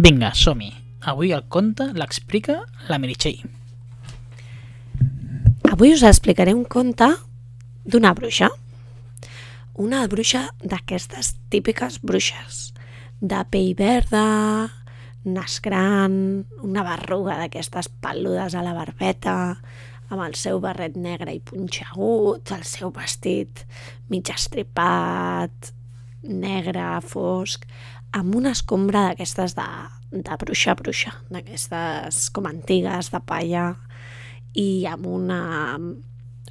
Vinga, som-hi. Avui el conte l'explica la Meritxell. Avui us explicaré un conte d'una bruixa. Una bruixa d'aquestes típiques bruixes. De pell verda, nas gran, una berruga d'aquestes peludes a la barbeta, amb el seu barret negre i punxegut, el seu vestit mig estripat, negre, fosc, amb una escombra d'aquestes de, de bruixa bruixa, d'aquestes com antigues, de palla, i amb una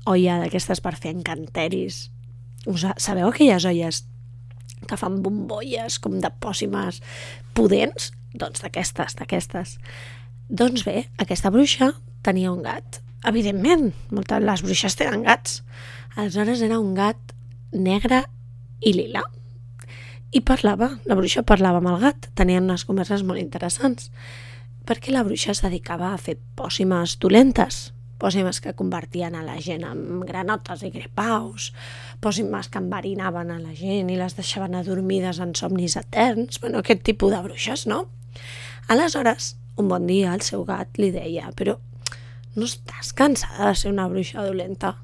olla d'aquestes per fer encanteris. Us, sabeu aquelles olles que fan bombolles com de pòssimes pudents? Doncs d'aquestes, d'aquestes. Doncs bé, aquesta bruixa tenia un gat. Evidentment, moltes les bruixes tenen gats. Aleshores era un gat negre i lila. I parlava, la bruixa parlava amb el gat. Tenien unes converses molt interessants. Perquè la bruixa es dedicava a fer pòssimes dolentes, pòssimes que convertien a la gent en granotes i grepaus, pòssimes que enverinaven a la gent i les deixaven adormides en somnis eterns, bueno, aquest tipus de bruixes, no? Aleshores, un bon dia el seu gat li deia, però no estàs cansada de ser una bruixa dolenta?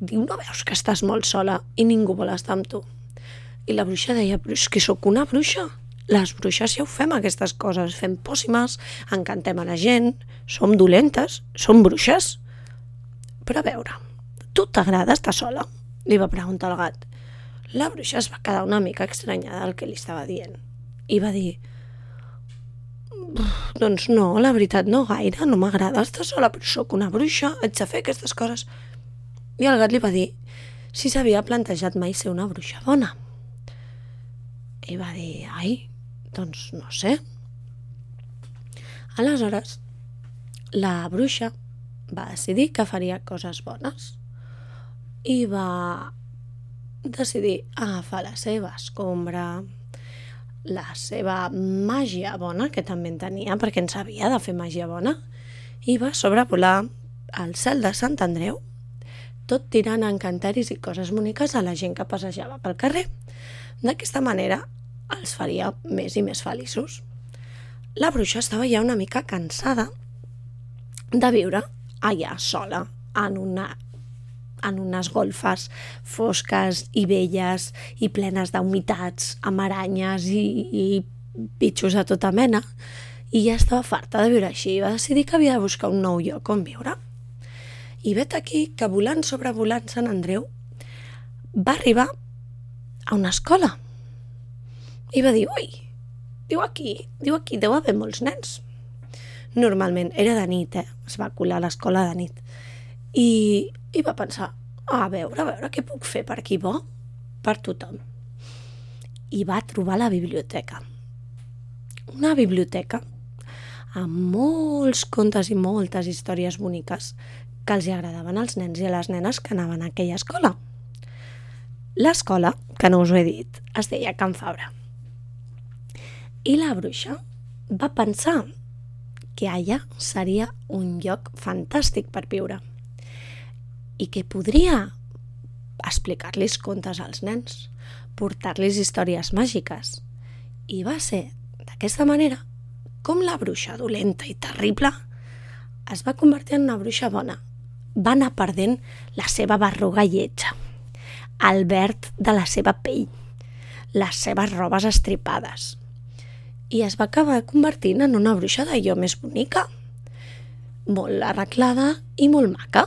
Diu, no veus que estàs molt sola i ningú vol estar amb tu? I la bruixa deia, però és que sóc una bruixa. Les bruixes ja ho fem, aquestes coses. Fem pòssimes, encantem a la gent, som dolentes, som bruixes. Però a veure, tu t'agrada estar sola? Li va preguntar el gat. La bruixa es va quedar una mica estranyada del que li estava dient. I va dir, doncs no, la veritat no gaire, no m'agrada estar sola, però sóc una bruixa, haig de fer aquestes coses. I el gat li va dir si s'havia plantejat mai ser una bruixa bona. I va dir, ai, doncs no sé. Aleshores, la bruixa va decidir que faria coses bones i va decidir agafar la seva escombra, la seva màgia bona, que també en tenia, perquè en sabia de fer màgia bona, i va sobrevolar el cel de Sant Andreu, tot tirant encanteris i coses boniques a la gent que passejava pel carrer. D'aquesta manera els faria més i més feliços. La bruixa estava ja una mica cansada de viure allà sola, en una en unes golfes fosques i velles i plenes d'humitats, amb aranyes i, i bitxos de tota mena, i ja estava farta de viure així i va decidir que havia de buscar un nou lloc on viure. I vet aquí que volant sobrevolant Sant Andreu va arribar a una escola i va dir, ui, diu aquí, diu aquí, deu haver molts nens. Normalment era de nit, eh? Es va colar a l'escola de nit. I, i va pensar, a veure, a veure què puc fer per aquí bo, per tothom. I va trobar la biblioteca. Una biblioteca amb molts contes i moltes històries boniques que els agradaven als nens i a les nenes que anaven a aquella escola. L'escola, que no us ho he dit, es deia Can Fabra. I la bruixa va pensar que allà seria un lloc fantàstic per viure i que podria explicar-los contes als nens, portar-los històries màgiques. I va ser d'aquesta manera com la bruixa dolenta i terrible es va convertir en una bruixa bona. Va anar perdent la seva berruga lletja, el verd de la seva pell, les seves robes estripades. I es va acabar convertint en una bruixa d'allò més bonica, molt arreglada i molt maca.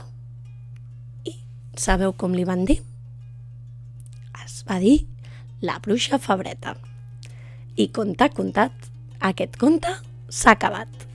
Sabeu com li van dir? Es va dir la bruixa febreta. I contar contat, aquest conte s'ha acabat.